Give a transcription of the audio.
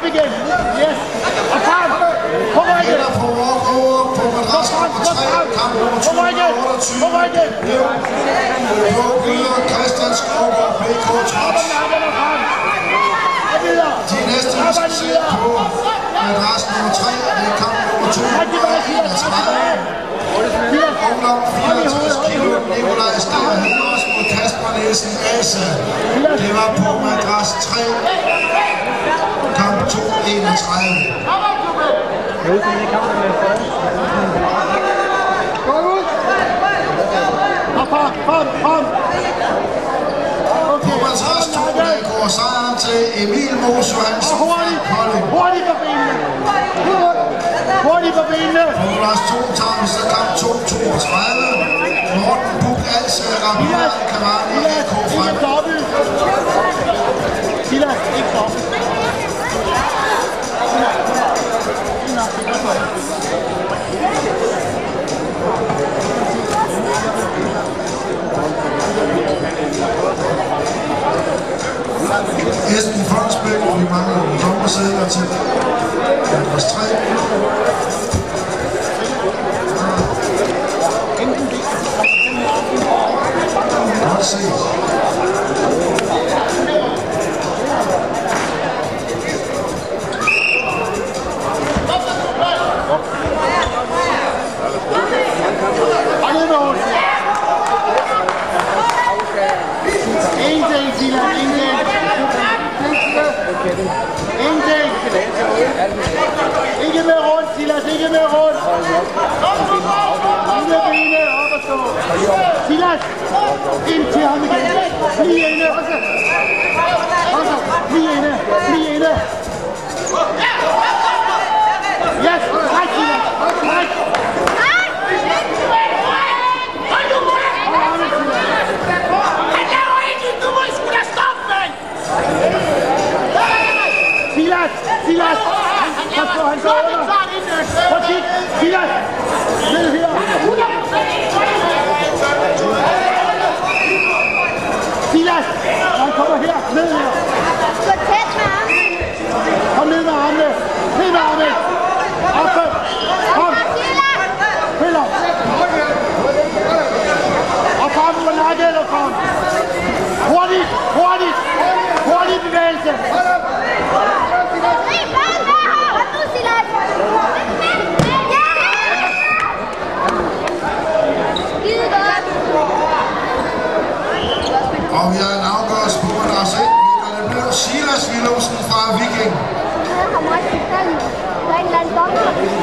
Abigail, kamp nummer På ryggen! På 228. ryggen! På byder Christian Skovgaard, BK Trots. og og! Og! De næste, vi skal se på madras nummer 3, det er kamp nummer Træk tilbage, Silas! Træk 231. tilbage! Silas! Ungdom Hold i hovedet, 54 hold i kilo, hovedet! Nikolaj Stier Heders mod Kasper Nielsen Asa. Det var på madras 3, kamp 231. Gå ud! Og frem, frem, frem! Okay, På madras 2, op og der nakken! går til Emil Mos Johansen hurtigt! Hurtigt på benene! Hurtigt på benene! Nicolas Thomsen så kamp 2-32. Morten Buk Alse, Rabia! Kamani! AK Ikke Esben Fonsbæk, vi mangler nogle dommersedler til. Andres 3. Godt set. Ikke med rundt, Silas, ikke med rundt! Ikke med benene, op og stå! Silas, ind til ham igen! Bliv inde! Også, bliv inde! Bliv inde! Hurtigt! Hurtigt! Hurtig bevægelse! Og vi har en afgørelse på at der er madras 1. Det blev Silas Willumsen fra Viking. Der er en eller anden dommer.